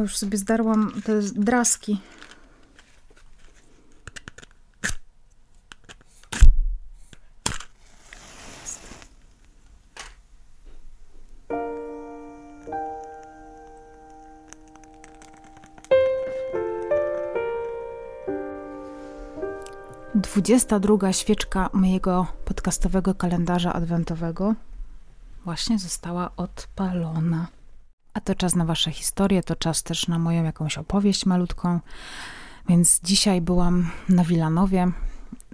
Bo już sobie zdarłam te draski. Dwudziesta druga świeczka mojego podcastowego kalendarza adwentowego właśnie została odpalona. A to czas na Wasze historie, to czas też na moją jakąś opowieść malutką. Więc dzisiaj byłam na Wilanowie.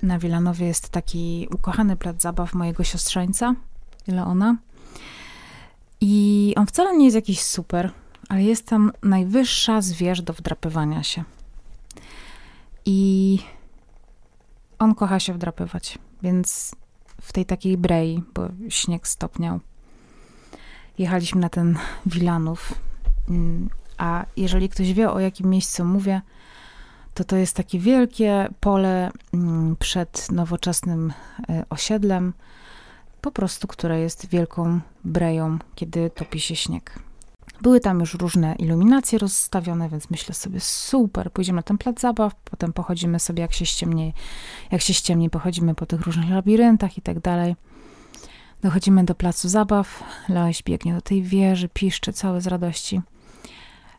Na Wilanowie jest taki ukochany plac zabaw mojego siostrzeńca, Leona. I on wcale nie jest jakiś super, ale jest tam najwyższa zwierz do wdrapywania się. I on kocha się wdrapywać, więc w tej takiej brei, bo śnieg stopniał, jechaliśmy na ten Wilanów. Mm, a jeżeli ktoś wie, o jakim miejscu mówię, to to jest takie wielkie pole mm, przed nowoczesnym e, osiedlem, po prostu, które jest wielką breją, kiedy topi się śnieg. Były tam już różne iluminacje rozstawione, więc myślę sobie, super, pójdziemy na ten plac zabaw, potem pochodzimy sobie, jak się ściemni, jak się ściemni, pochodzimy po tych różnych labiryntach i tak dalej. Dochodzimy do placu zabaw, Leoś biegnie do tej wieży, piszczy cały z radości.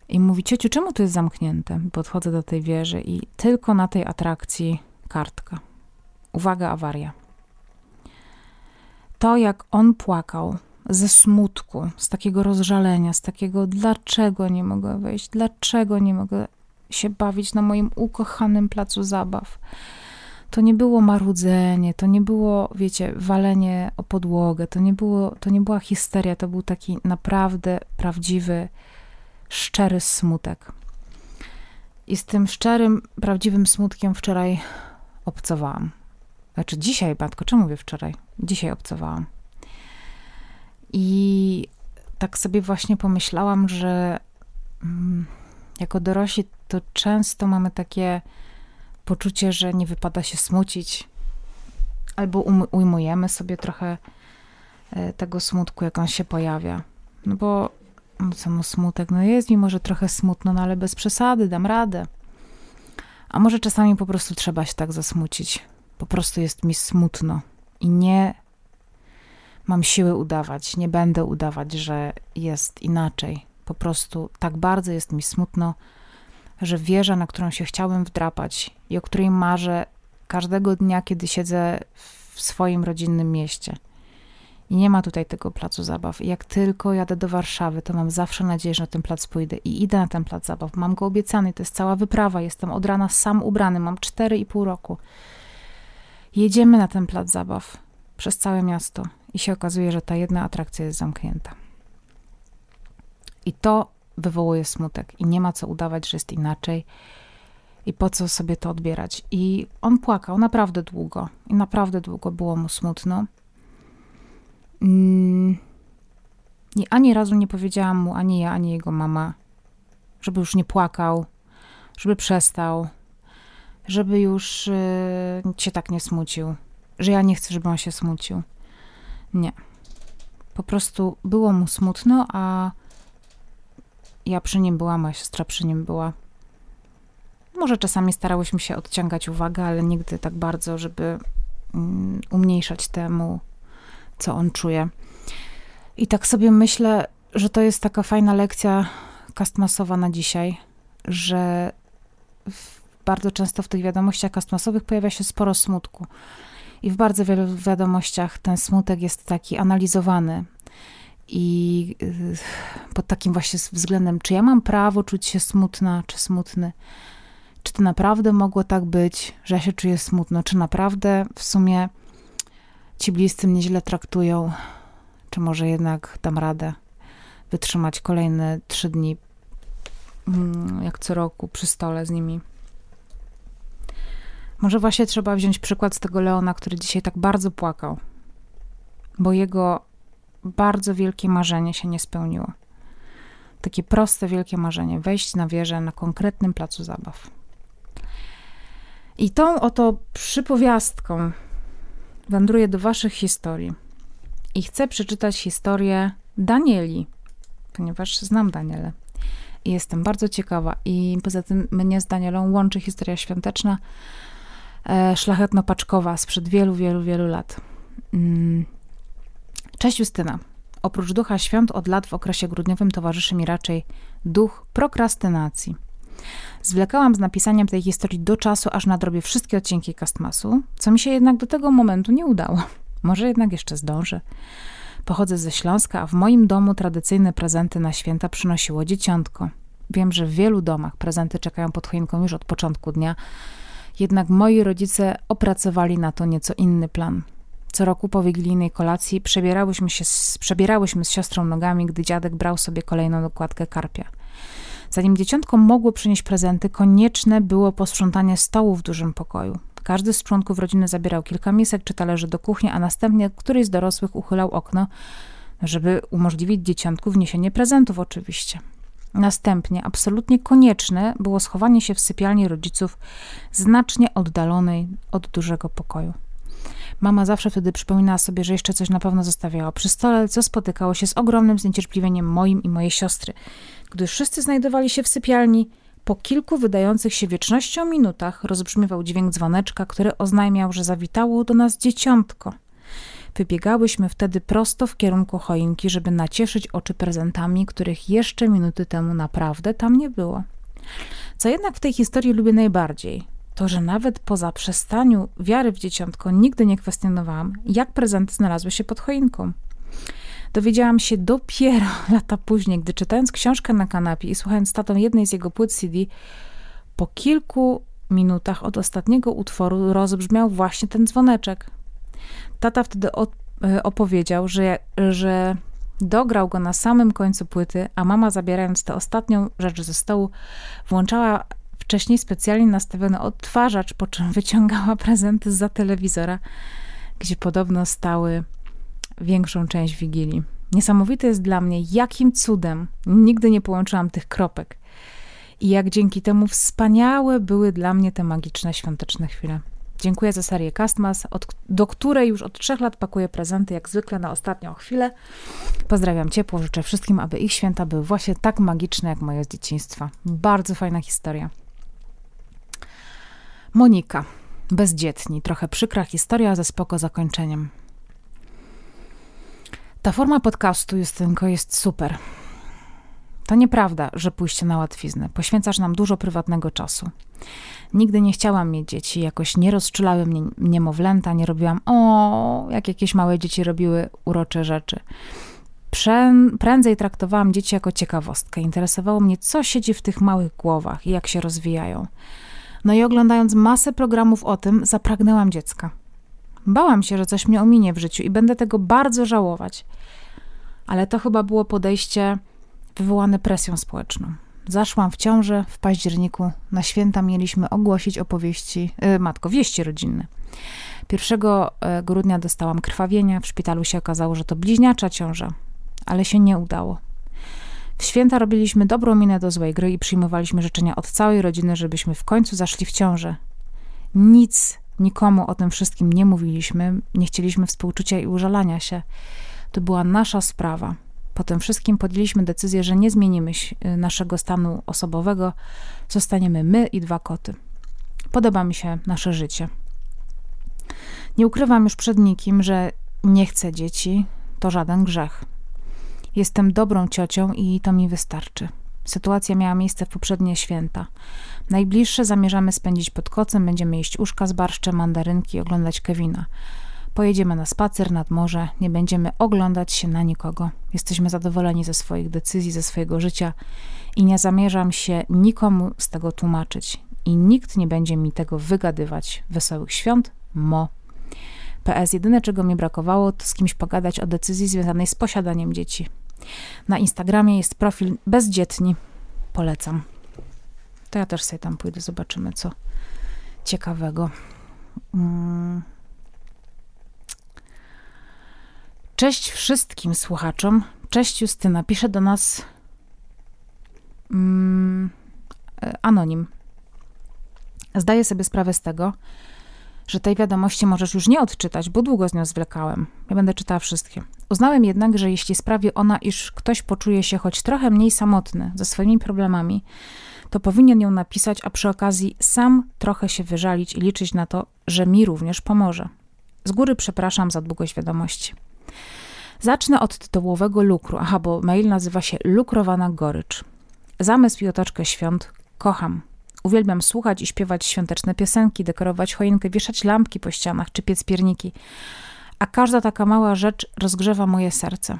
I mówi, ciociu, czemu to jest zamknięte? Podchodzę do tej wieży i tylko na tej atrakcji kartka. Uwaga, awaria. To, jak on płakał ze smutku, z takiego rozżalenia, z takiego dlaczego nie mogę wejść, dlaczego nie mogę się bawić na moim ukochanym placu zabaw to nie było marudzenie, to nie było, wiecie, walenie o podłogę, to nie, było, to nie była histeria, to był taki naprawdę prawdziwy, szczery smutek. I z tym szczerym, prawdziwym smutkiem wczoraj obcowałam. Znaczy dzisiaj, Batko, czemu mówię wczoraj? Dzisiaj obcowałam. I tak sobie właśnie pomyślałam, że mm, jako dorośli to często mamy takie poczucie, że nie wypada się smucić, albo um, ujmujemy sobie trochę e, tego smutku, jak on się pojawia. No bo no co, no smutek, no jest mi może trochę smutno, no ale bez przesady, dam radę. A może czasami po prostu trzeba się tak zasmucić. Po prostu jest mi smutno i nie mam siły udawać, nie będę udawać, że jest inaczej. Po prostu tak bardzo jest mi smutno, że wieża, na którą się chciałem wdrapać i o której marzę każdego dnia, kiedy siedzę w swoim rodzinnym mieście. I nie ma tutaj tego placu zabaw. I jak tylko jadę do Warszawy, to mam zawsze nadzieję, że na ten plac pójdę. I idę na ten plac zabaw. Mam go obiecany, to jest cała wyprawa. Jestem od rana sam ubrany, mam 4,5 roku. Jedziemy na ten plac zabaw przez całe miasto i się okazuje, że ta jedna atrakcja jest zamknięta. I to wywołuje smutek i nie ma co udawać, że jest inaczej i po co sobie to odbierać. I on płakał naprawdę długo i naprawdę długo było mu smutno. Mm. I ani razu nie powiedziałam mu, ani ja, ani jego mama, żeby już nie płakał, żeby przestał, żeby już yy, się tak nie smucił, że ja nie chcę, żeby on się smucił. Nie. Po prostu było mu smutno, a ja przy nim byłam, moja siostra przy nim była. Może czasami starałyśmy się odciągać uwagę, ale nigdy tak bardzo, żeby um, umniejszać temu, co on czuje. I tak sobie myślę, że to jest taka fajna lekcja kastmasowa na dzisiaj, że w, bardzo często w tych wiadomościach kastmasowych pojawia się sporo smutku. I w bardzo wielu wiadomościach ten smutek jest taki analizowany, i y, pod takim właśnie względem, czy ja mam prawo czuć się smutna, czy smutny? Czy to naprawdę mogło tak być, że ja się czuję smutno? Czy naprawdę w sumie ci bliscy mnie źle traktują? Czy może jednak dam radę wytrzymać kolejne trzy dni, mm, jak co roku, przy stole z nimi? Może właśnie trzeba wziąć przykład z tego Leona, który dzisiaj tak bardzo płakał, bo jego bardzo wielkie marzenie się nie spełniło. Takie proste, wielkie marzenie wejść na wieżę na konkretnym placu zabaw. I tą oto przypowiastką wędruję do Waszych historii. I chcę przeczytać historię Danieli, ponieważ znam Danielę. i jestem bardzo ciekawa. I poza tym mnie z Danielą łączy historia świąteczna, e, szlachetno-paczkowa sprzed wielu, wielu, wielu lat. Mm. Cześć Justyna. Oprócz ducha świąt od lat w okresie grudniowym towarzyszy mi raczej duch prokrastynacji. Zwlekałam z napisaniem tej historii do czasu, aż nadrobię wszystkie odcinki Castmasu, co mi się jednak do tego momentu nie udało. Może jednak jeszcze zdążę. Pochodzę ze Śląska, a w moim domu tradycyjne prezenty na święta przynosiło dzieciątko. Wiem, że w wielu domach prezenty czekają pod choinką już od początku dnia, jednak moi rodzice opracowali na to nieco inny plan. Co roku po wigilijnej kolacji przebierałyśmy, się z, przebierałyśmy z siostrą nogami, gdy dziadek brał sobie kolejną dokładkę karpia. Zanim dzieciątko mogło przynieść prezenty, konieczne było posprzątanie stołu w dużym pokoju. Każdy z członków rodziny zabierał kilka misek czy talerzy do kuchni, a następnie któryś z dorosłych uchylał okno, żeby umożliwić dzieciątku wniesienie prezentów oczywiście. Następnie absolutnie konieczne było schowanie się w sypialni rodziców znacznie oddalonej od dużego pokoju. Mama zawsze wtedy przypominała sobie, że jeszcze coś na pewno zostawiała przy stole, co spotykało się z ogromnym zniecierpliwieniem moim i mojej siostry. Gdy wszyscy znajdowali się w sypialni, po kilku wydających się wiecznością minutach rozbrzmiewał dźwięk dzwoneczka, który oznajmiał, że zawitało do nas dzieciątko. Wybiegałyśmy wtedy prosto w kierunku choinki, żeby nacieszyć oczy prezentami, których jeszcze minuty temu naprawdę tam nie było. Co jednak w tej historii lubię najbardziej, to że nawet po zaprzestaniu wiary w dzieciątko nigdy nie kwestionowałam, jak prezenty znalazły się pod choinką. Dowiedziałam się dopiero lata później, gdy czytając książkę na kanapie i słuchając tatą jednej z jego płyt CD, po kilku minutach od ostatniego utworu rozbrzmiał właśnie ten dzwoneczek. Tata wtedy e, opowiedział, że, że dograł go na samym końcu płyty, a mama zabierając tę ostatnią rzecz ze stołu, włączała wcześniej specjalnie nastawiony odtwarzacz, po czym wyciągała prezenty za telewizora, gdzie podobno stały większą część Wigilii. Niesamowite jest dla mnie, jakim cudem nigdy nie połączyłam tych kropek i jak dzięki temu wspaniałe były dla mnie te magiczne świąteczne chwile. Dziękuję za serię Castmas, do której już od trzech lat pakuję prezenty, jak zwykle na ostatnią chwilę. Pozdrawiam ciepło, życzę wszystkim, aby ich święta były właśnie tak magiczne, jak moje z dzieciństwa. Bardzo fajna historia. Monika. Bezdzietni. Trochę przykra historia ze spoko zakończeniem. Ta forma podcastu, Justynko, jest super. To nieprawda, że pójście na łatwiznę. Poświęcasz nam dużo prywatnego czasu. Nigdy nie chciałam mieć dzieci, jakoś nie rozczulały mnie niemowlęta, nie robiłam o, jak jakieś małe dzieci robiły urocze rzeczy. Prę, prędzej traktowałam dzieci jako ciekawostkę. Interesowało mnie, co siedzi w tych małych głowach i jak się rozwijają. No i oglądając masę programów o tym, zapragnęłam dziecka. Bałam się, że coś mnie ominie w życiu i będę tego bardzo żałować. Ale to chyba było podejście wywołane presją społeczną. Zaszłam w ciążę w październiku. Na święta mieliśmy ogłosić opowieści, yy, matko, wieści rodzinne. 1 e, grudnia dostałam krwawienia. W szpitalu się okazało, że to bliźniacza ciąża, ale się nie udało. W święta robiliśmy dobrą minę do złej gry i przyjmowaliśmy życzenia od całej rodziny, żebyśmy w końcu zaszli w ciążę. Nic Nikomu o tym wszystkim nie mówiliśmy, nie chcieliśmy współczucia i użalania się. To była nasza sprawa. Po tym wszystkim podjęliśmy decyzję, że nie zmienimy y, naszego stanu osobowego, zostaniemy my i dwa koty. Podoba mi się nasze życie. Nie ukrywam już przed nikim, że nie chcę dzieci, to żaden grzech. Jestem dobrą ciocią i to mi wystarczy. Sytuacja miała miejsce w poprzednie święta. Najbliższe zamierzamy spędzić pod kocem, będziemy jeść uszka z barszczem, mandarynki i oglądać Kevina. Pojedziemy na spacer nad morze, nie będziemy oglądać się na nikogo. Jesteśmy zadowoleni ze swoich decyzji, ze swojego życia i nie zamierzam się nikomu z tego tłumaczyć. I nikt nie będzie mi tego wygadywać. Wesołych świąt, mo. PS, jedyne czego mi brakowało, to z kimś pogadać o decyzji związanej z posiadaniem dzieci. Na Instagramie jest profil bezdzietni. Polecam. To ja też sobie tam pójdę, zobaczymy co ciekawego. Mm. Cześć wszystkim słuchaczom. Cześć Justyna. Pisze do nas mm, anonim. Zdaję sobie sprawę z tego, że tej wiadomości możesz już nie odczytać, bo długo z nią zwlekałem. Ja będę czytała wszystkie. Uznałem jednak, że jeśli sprawi ona, iż ktoś poczuje się choć trochę mniej samotny ze swoimi problemami, to powinien ją napisać, a przy okazji sam trochę się wyżalić i liczyć na to, że mi również pomoże. Z góry przepraszam za długość wiadomości. Zacznę od tytułowego lukru. Aha, bo mail nazywa się Lukrowana Gorycz. Zamysł i otoczkę świąt kocham. Uwielbiam słuchać i śpiewać świąteczne piosenki, dekorować choinkę, wieszać lampki po ścianach czy piec pierniki. A każda taka mała rzecz rozgrzewa moje serce.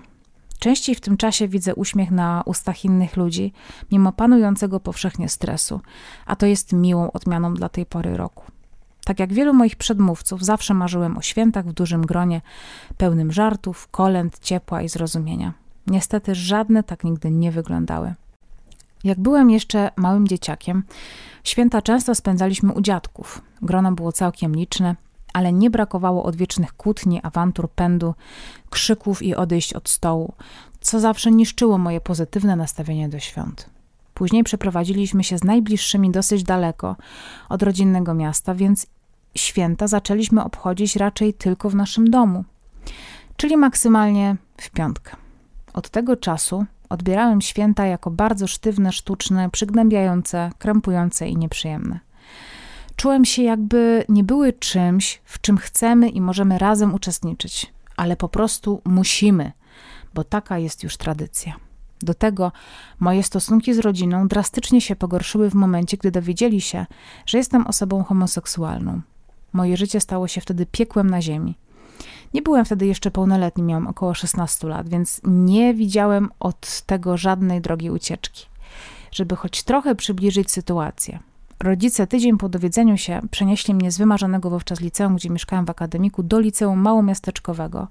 Częściej w tym czasie widzę uśmiech na ustach innych ludzi, mimo panującego powszechnie stresu, a to jest miłą odmianą dla tej pory roku. Tak jak wielu moich przedmówców, zawsze marzyłem o świętach w dużym gronie, pełnym żartów, kolęd, ciepła i zrozumienia. Niestety żadne tak nigdy nie wyglądały. Jak byłem jeszcze małym dzieciakiem, święta często spędzaliśmy u dziadków. Grono było całkiem liczne, ale nie brakowało odwiecznych kłótni, awantur, pędu, krzyków i odejść od stołu, co zawsze niszczyło moje pozytywne nastawienie do świąt. Później przeprowadziliśmy się z najbliższymi dosyć daleko od rodzinnego miasta, więc święta zaczęliśmy obchodzić raczej tylko w naszym domu, czyli maksymalnie w piątkę. Od tego czasu odbierałem święta jako bardzo sztywne, sztuczne, przygnębiające, krępujące i nieprzyjemne. Czułem się, jakby nie były czymś, w czym chcemy i możemy razem uczestniczyć, ale po prostu musimy, bo taka jest już tradycja. Do tego moje stosunki z rodziną drastycznie się pogorszyły w momencie, gdy dowiedzieli się, że jestem osobą homoseksualną. Moje życie stało się wtedy piekłem na ziemi. Nie byłem wtedy jeszcze pełnoletni, miałam około 16 lat, więc nie widziałem od tego żadnej drogi ucieczki. Żeby choć trochę przybliżyć sytuację. Rodzice tydzień po dowiedzeniu się przenieśli mnie z wymarzonego wówczas liceum, gdzie mieszkałem w akademiku, do liceum małomiasteczkowego.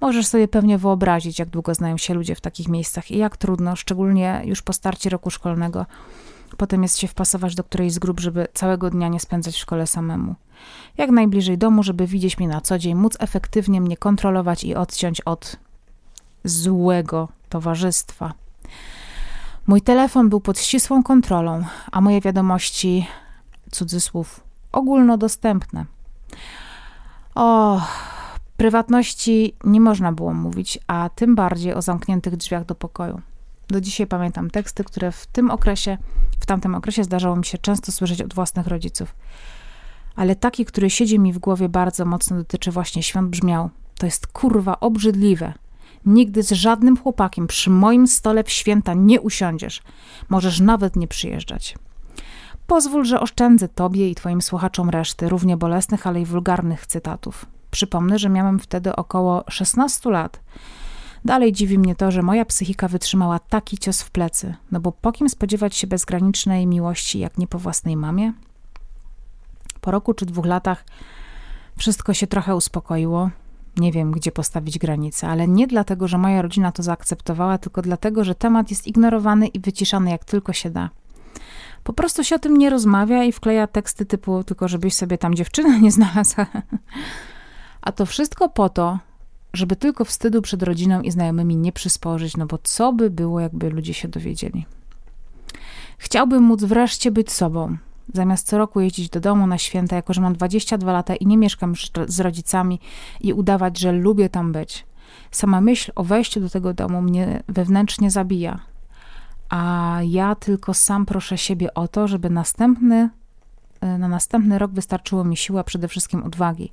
Możesz sobie pewnie wyobrazić, jak długo znają się ludzie w takich miejscach i jak trudno, szczególnie już po starcie roku szkolnego, potem jest się wpasować do którejś z grup, żeby całego dnia nie spędzać w szkole samemu. Jak najbliżej domu, żeby widzieć mnie na co dzień, móc efektywnie mnie kontrolować i odciąć od złego towarzystwa. Mój telefon był pod ścisłą kontrolą, a moje wiadomości, cudzysłów, ogólnodostępne. O, prywatności nie można było mówić, a tym bardziej o zamkniętych drzwiach do pokoju. Do dzisiaj pamiętam teksty, które w tym okresie, w tamtym okresie zdarzało mi się często słyszeć od własnych rodziców. Ale taki, który siedzi mi w głowie bardzo mocno dotyczy właśnie świąt brzmiał: To jest kurwa obrzydliwe. Nigdy z żadnym chłopakiem przy moim stole w święta nie usiądziesz. Możesz nawet nie przyjeżdżać. Pozwól, że oszczędzę tobie i twoim słuchaczom reszty równie bolesnych, ale i wulgarnych cytatów. Przypomnę, że miałem wtedy około 16 lat. Dalej dziwi mnie to, że moja psychika wytrzymała taki cios w plecy, no bo po kim spodziewać się bezgranicznej miłości, jak nie po własnej mamie? Po roku czy dwóch latach wszystko się trochę uspokoiło. Nie wiem, gdzie postawić granice, ale nie dlatego, że moja rodzina to zaakceptowała, tylko dlatego, że temat jest ignorowany i wyciszany jak tylko się da. Po prostu się o tym nie rozmawia i wkleja teksty typu tylko żebyś sobie tam dziewczynę nie znalazła. A to wszystko po to, żeby tylko wstydu przed rodziną i znajomymi nie przysporzyć, no bo co by było, jakby ludzie się dowiedzieli. Chciałbym móc wreszcie być sobą, Zamiast co roku jeździć do domu na święta, jako że mam 22 lata i nie mieszkam z rodzicami i udawać, że lubię tam być. Sama myśl o wejściu do tego domu mnie wewnętrznie zabija. A ja tylko sam proszę siebie o to, żeby następny, e, na następny rok wystarczyło mi siła, przede wszystkim odwagi,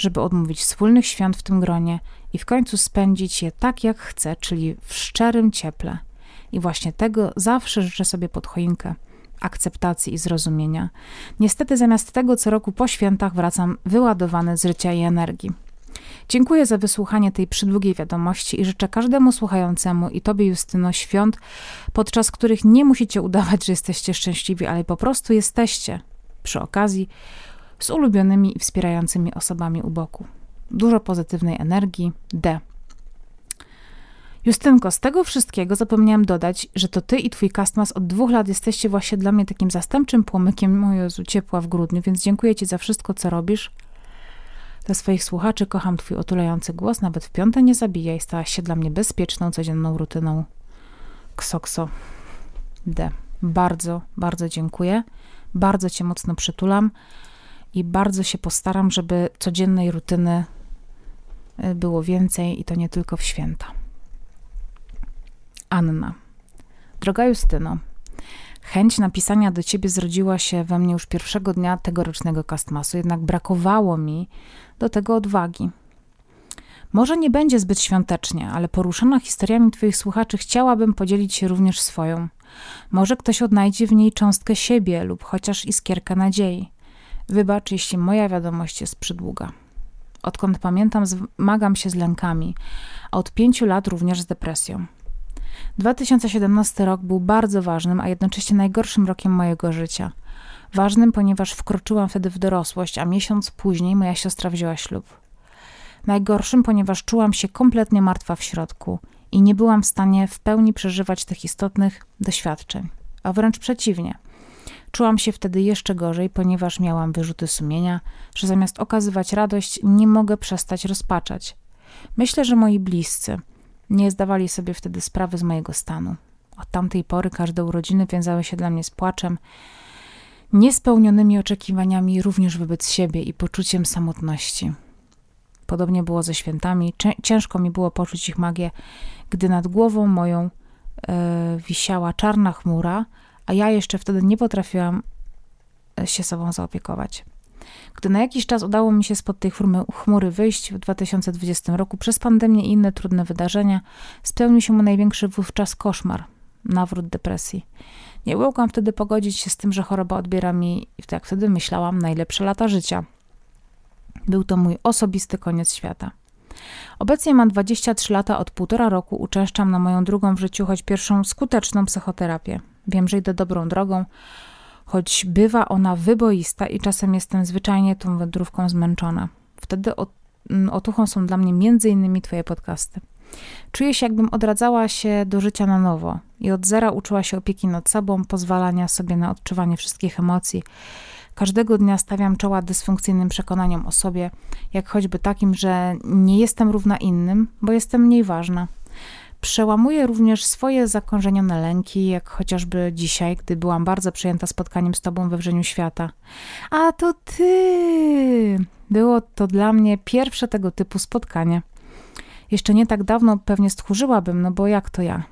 żeby odmówić wspólnych świąt w tym gronie i w końcu spędzić je tak, jak chcę, czyli w szczerym cieple. I właśnie tego zawsze życzę sobie pod choinkę – akceptacji i zrozumienia. Niestety zamiast tego co roku po świętach wracam wyładowany z życia i energii. Dziękuję za wysłuchanie tej przydługiej wiadomości i życzę każdemu słuchającemu i Tobie, Justyno, świąt, podczas których nie musicie udawać, że jesteście szczęśliwi, ale po prostu jesteście przy okazji z ulubionymi i wspierającymi osobami u boku. Dużo pozytywnej energii. D. Justynko, z tego wszystkiego zapomniałam dodać, że to ty i twój castmas od dwóch lat jesteście właśnie dla mnie takim zastępczym płomykiem mojego ciepła w grudniu, więc dziękuję ci za wszystko, co robisz. Dla swoich słuchaczy kocham twój otulający głos, nawet w piąte nie zabijaj, stałaś się dla mnie bezpieczną, codzienną rutyną. Ksokso. D. Bardzo, bardzo dziękuję. Bardzo cię mocno przytulam i bardzo się postaram, żeby codziennej rutyny y, było więcej i to nie tylko w święta. Anna. Droga Justyno, chęć napisania do ciebie zrodziła się we mnie już pierwszego dnia tegorocznego kastmasu, jednak brakowało mi do tego odwagi. Może nie będzie zbyt świątecznie, ale poruszona historiami Twoich słuchaczy chciałabym podzielić się również swoją. Może ktoś odnajdzie w niej cząstkę siebie lub chociaż iskierkę nadziei. Wybacz, jeśli moja wiadomość jest przydługa. Odkąd pamiętam, zmagam się z lękami, a od pięciu lat również z depresją. 2017 rok był bardzo ważnym, a jednocześnie najgorszym rokiem mojego życia. Ważnym, ponieważ wkroczyłam wtedy w dorosłość, a miesiąc później moja siostra wzięła ślub. Najgorszym, ponieważ czułam się kompletnie martwa w środku i nie byłam w stanie w pełni przeżywać tych istotnych doświadczeń, a wręcz przeciwnie. Czułam się wtedy jeszcze gorzej, ponieważ miałam wyrzuty sumienia, że zamiast okazywać radość, nie mogę przestać rozpaczać. Myślę, że moi bliscy nie zdawali sobie wtedy sprawy z mojego stanu. Od tamtej pory każde urodziny wiązały się dla mnie z płaczem, niespełnionymi oczekiwaniami również wobec siebie i poczuciem samotności. Podobnie było ze świętami. Ciężko mi było poczuć ich magię, gdy nad głową moją e, wisiała czarna chmura, a ja jeszcze wtedy nie potrafiłam e, się sobą zaopiekować. Gdy na jakiś czas udało mi się spod tej chmury wyjść w 2020 roku przez pandemię i inne trudne wydarzenia, spełnił się mój największy wówczas koszmar nawrót depresji. Nie mogłam wtedy pogodzić się z tym, że choroba odbiera mi, jak wtedy myślałam, najlepsze lata życia. Był to mój osobisty koniec świata. Obecnie mam 23 lata, od półtora roku uczęszczam na moją drugą w życiu, choć pierwszą skuteczną psychoterapię. Wiem, że idę dobrą drogą, choć bywa ona wyboista i czasem jestem zwyczajnie tą wędrówką zmęczona. Wtedy mm, otuchą są dla mnie innymi Twoje podcasty. Czuję się, jakbym odradzała się do życia na nowo i od zera uczyła się opieki nad sobą, pozwalania sobie na odczuwanie wszystkich emocji. Każdego dnia stawiam czoła dysfunkcyjnym przekonaniom o sobie, jak choćby takim, że nie jestem równa innym, bo jestem mniej ważna. Przełamuję również swoje zakorzenione lęki, jak chociażby dzisiaj, gdy byłam bardzo przejęta spotkaniem z Tobą we wrzeniu świata. A to Ty! Było to dla mnie pierwsze tego typu spotkanie. Jeszcze nie tak dawno pewnie stchórzyłabym, no bo jak to ja?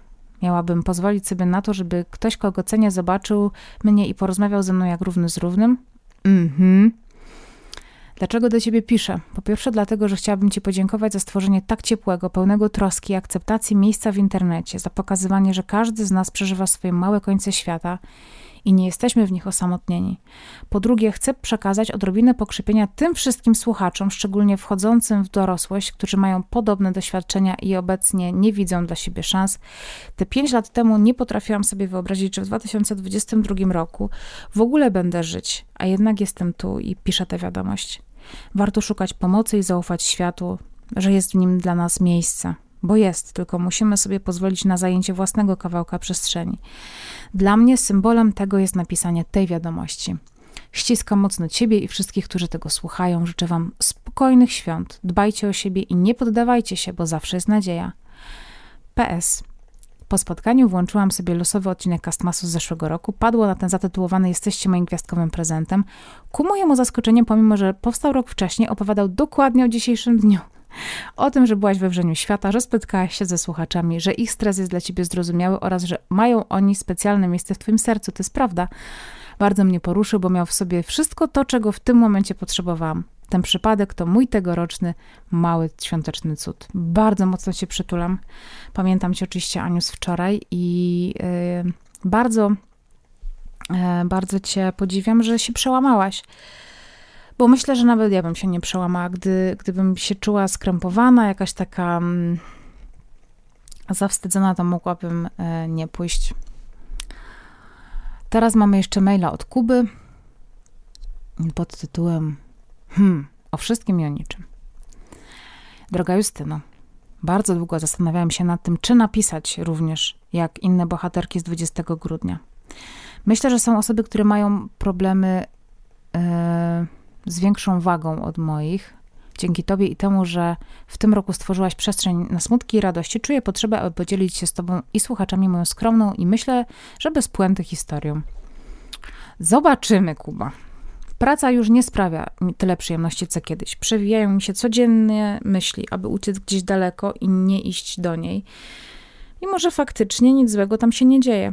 Miałabym pozwolić sobie na to, żeby ktoś, kogo cenię, zobaczył mnie i porozmawiał ze mną jak równy z równym? Mhm. Dlaczego do ciebie piszę? Po pierwsze, dlatego, że chciałabym ci podziękować za stworzenie tak ciepłego, pełnego troski i akceptacji miejsca w internecie, za pokazywanie, że każdy z nas przeżywa swoje małe końce świata i nie jesteśmy w nich osamotnieni. Po drugie, chcę przekazać odrobinę pokrzypienia tym wszystkim słuchaczom, szczególnie wchodzącym w dorosłość, którzy mają podobne doświadczenia i obecnie nie widzą dla siebie szans. Te pięć lat temu nie potrafiłam sobie wyobrazić, że w 2022 roku w ogóle będę żyć, a jednak jestem tu i piszę tę wiadomość. Warto szukać pomocy i zaufać światu, że jest w nim dla nas miejsce bo jest, tylko musimy sobie pozwolić na zajęcie własnego kawałka przestrzeni. Dla mnie symbolem tego jest napisanie tej wiadomości. Ściskam mocno Ciebie i wszystkich, którzy tego słuchają. Życzę Wam spokojnych świąt. Dbajcie o siebie i nie poddawajcie się, bo zawsze jest nadzieja. PS. Po spotkaniu włączyłam sobie losowy odcinek Castmasu z zeszłego roku. Padło na ten zatytułowany Jesteście moim gwiazdkowym prezentem. Ku mojemu zaskoczeniu, pomimo że powstał rok wcześniej, opowiadał dokładnie o dzisiejszym dniu. O tym, że byłaś we wrzeniu świata, że spotkałaś się ze słuchaczami, że ich stres jest dla ciebie zrozumiały oraz że mają oni specjalne miejsce w twoim sercu. To jest prawda. Bardzo mnie poruszył, bo miał w sobie wszystko to, czego w tym momencie potrzebowałam. Ten przypadek to mój tegoroczny mały świąteczny cud. Bardzo mocno cię przytulam. Pamiętam cię oczywiście, Aniu, z wczoraj i yy, bardzo, yy, bardzo cię podziwiam, że się przełamałaś bo myślę, że nawet ja bym się nie przełamała, gdy, gdybym się czuła skrępowana, jakaś taka mm, zawstydzona, to mogłabym e, nie pójść. Teraz mamy jeszcze maila od Kuby pod tytułem Hmm, o wszystkim i o niczym. Droga Justyno, bardzo długo zastanawiałem się nad tym, czy napisać również jak inne bohaterki z 20 grudnia. Myślę, że są osoby, które mają problemy. Yy, z większą wagą od moich. Dzięki Tobie i temu, że w tym roku stworzyłaś przestrzeń na smutki i radości, czuję potrzebę, aby podzielić się z Tobą i słuchaczami moją skromną i myślę, że bez puenty historią. Zobaczymy, Kuba. Praca już nie sprawia mi tyle przyjemności co kiedyś. Przewijają mi się codziennie myśli, aby uciec gdzieś daleko i nie iść do niej. Mimo, że faktycznie nic złego tam się nie dzieje.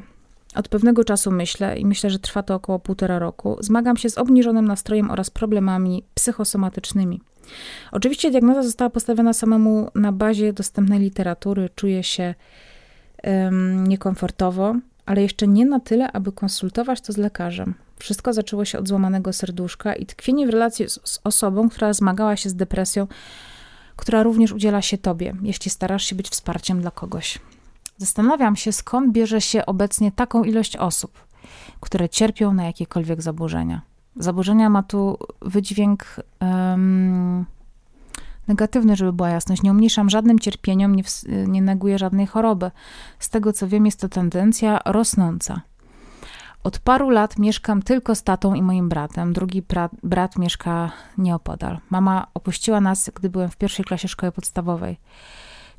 Od pewnego czasu myślę, i myślę, że trwa to około półtora roku, zmagam się z obniżonym nastrojem oraz problemami psychosomatycznymi. Oczywiście diagnoza została postawiona samemu na bazie dostępnej literatury, czuję się um, niekomfortowo, ale jeszcze nie na tyle, aby konsultować to z lekarzem. Wszystko zaczęło się od złamanego serduszka i tkwienie w relacji z, z osobą, która zmagała się z depresją, która również udziela się tobie, jeśli starasz się być wsparciem dla kogoś. Zastanawiam się, skąd bierze się obecnie taką ilość osób, które cierpią na jakiekolwiek zaburzenia. Zaburzenia ma tu wydźwięk um, negatywny, żeby była jasność. Nie umniejszam żadnym cierpieniom, nie, nie neguję żadnej choroby. Z tego co wiem, jest to tendencja rosnąca. Od paru lat mieszkam tylko z tatą i moim bratem. Drugi brat, brat mieszka nieopodal. Mama opuściła nas, gdy byłem w pierwszej klasie szkoły podstawowej.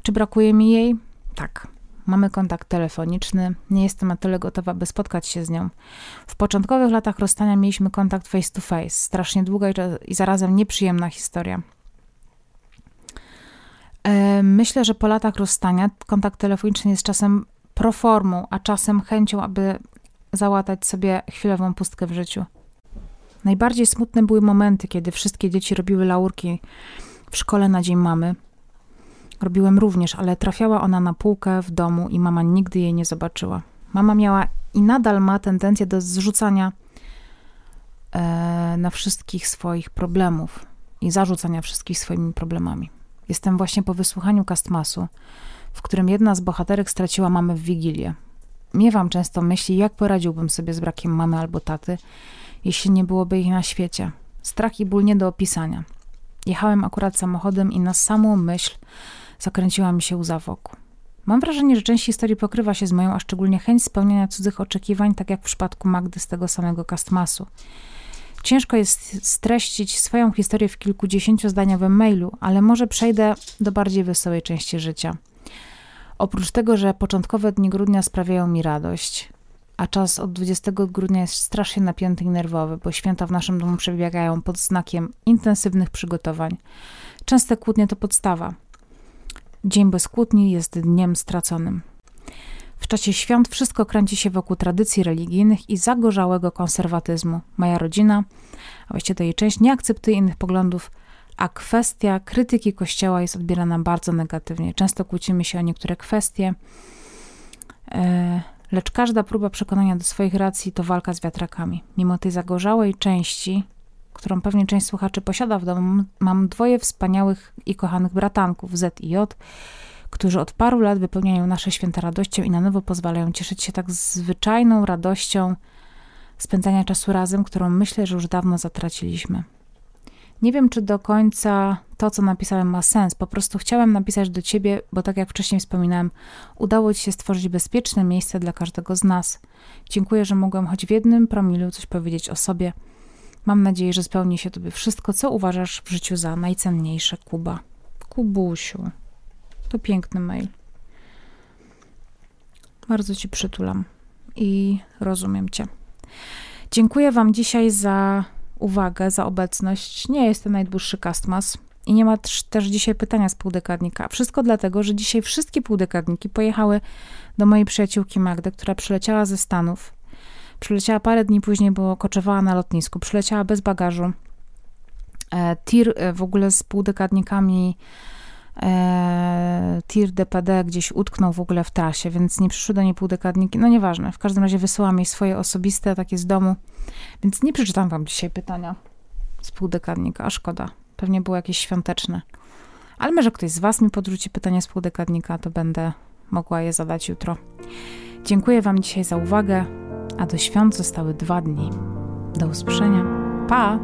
Czy brakuje mi jej? Tak. Mamy kontakt telefoniczny. Nie jestem na tyle gotowa, by spotkać się z nią. W początkowych latach rozstania mieliśmy kontakt face to face. Strasznie długa i zarazem nieprzyjemna historia. E, myślę, że po latach rozstania kontakt telefoniczny jest czasem proformą, a czasem chęcią, aby załatać sobie chwilową pustkę w życiu. Najbardziej smutne były momenty, kiedy wszystkie dzieci robiły laurki w szkole na dzień mamy. Robiłem również, ale trafiała ona na półkę w domu i mama nigdy jej nie zobaczyła. Mama miała i nadal ma tendencję do zrzucania e, na wszystkich swoich problemów i zarzucania wszystkich swoimi problemami. Jestem właśnie po wysłuchaniu Kastmasu, w którym jedna z bohaterek straciła mamę w Wigilię. Miewam często myśli, jak poradziłbym sobie z brakiem mamy albo taty, jeśli nie byłoby ich na świecie. Strach i ból nie do opisania. Jechałem akurat samochodem i na samą myśl zakręciła mi się łza wokół. Mam wrażenie, że część historii pokrywa się z moją, a szczególnie chęć spełniania cudzych oczekiwań, tak jak w przypadku Magdy z tego samego Kastmasu. Ciężko jest streścić swoją historię w kilkudziesięciozdaniowym mailu, ale może przejdę do bardziej wesołej części życia. Oprócz tego, że początkowe dni grudnia sprawiają mi radość, a czas od 20 grudnia jest strasznie napięty i nerwowy, bo święta w naszym domu przebiegają pod znakiem intensywnych przygotowań. Częste kłótnie to podstawa. Dzień bez kłótni jest dniem straconym. W czasie świąt wszystko kręci się wokół tradycji religijnych i zagorzałego konserwatyzmu. Moja rodzina, a właściwie to jej część, nie akceptuje innych poglądów, a kwestia krytyki Kościoła jest odbierana bardzo negatywnie. Często kłócimy się o niektóre kwestie, e, lecz każda próba przekonania do swoich racji to walka z wiatrakami. Mimo tej zagorzałej części, którą pewnie część słuchaczy posiada w domu, mam dwoje wspaniałych i kochanych bratanków Z i J, którzy od paru lat wypełniają nasze święta radością i na nowo pozwalają cieszyć się tak zwyczajną radością spędzania czasu razem, którą myślę, że już dawno zatraciliśmy. Nie wiem, czy do końca to, co napisałem, ma sens. Po prostu chciałem napisać do ciebie, bo tak jak wcześniej wspominałem, udało ci się stworzyć bezpieczne miejsce dla każdego z nas. Dziękuję, że mogłem choć w jednym promilu coś powiedzieć o sobie. Mam nadzieję, że spełni się tobie wszystko, co uważasz w życiu za najcenniejsze, Kuba. Kubusiu. To piękny mail. Bardzo ci przytulam i rozumiem cię. Dziękuję wam dzisiaj za uwagę, za obecność. Nie jest to najdłuższy castmas i nie ma też dzisiaj pytania z półdekadnika. Wszystko dlatego, że dzisiaj wszystkie półdekadniki pojechały do mojej przyjaciółki Magdy, która przyleciała ze Stanów. Przyleciała parę dni później, bo koczowała na lotnisku. Przyleciała bez bagażu. E, tir e, w ogóle z półdekadnikami e, tir DPD gdzieś utknął w ogóle w trasie, więc nie przyszły do niej półdekadniki. No nieważne, w każdym razie wysyłam jej swoje osobiste, takie z domu, więc nie przeczytam wam dzisiaj pytania z półdekadnika, a szkoda. Pewnie było jakieś świąteczne. Ale może ktoś z was mi podrzuci pytania z półdekadnika, to będę mogła je zadać jutro. Dziękuję wam dzisiaj za uwagę, a do świąt zostały dwa dni. Do usłyszenia. Pa!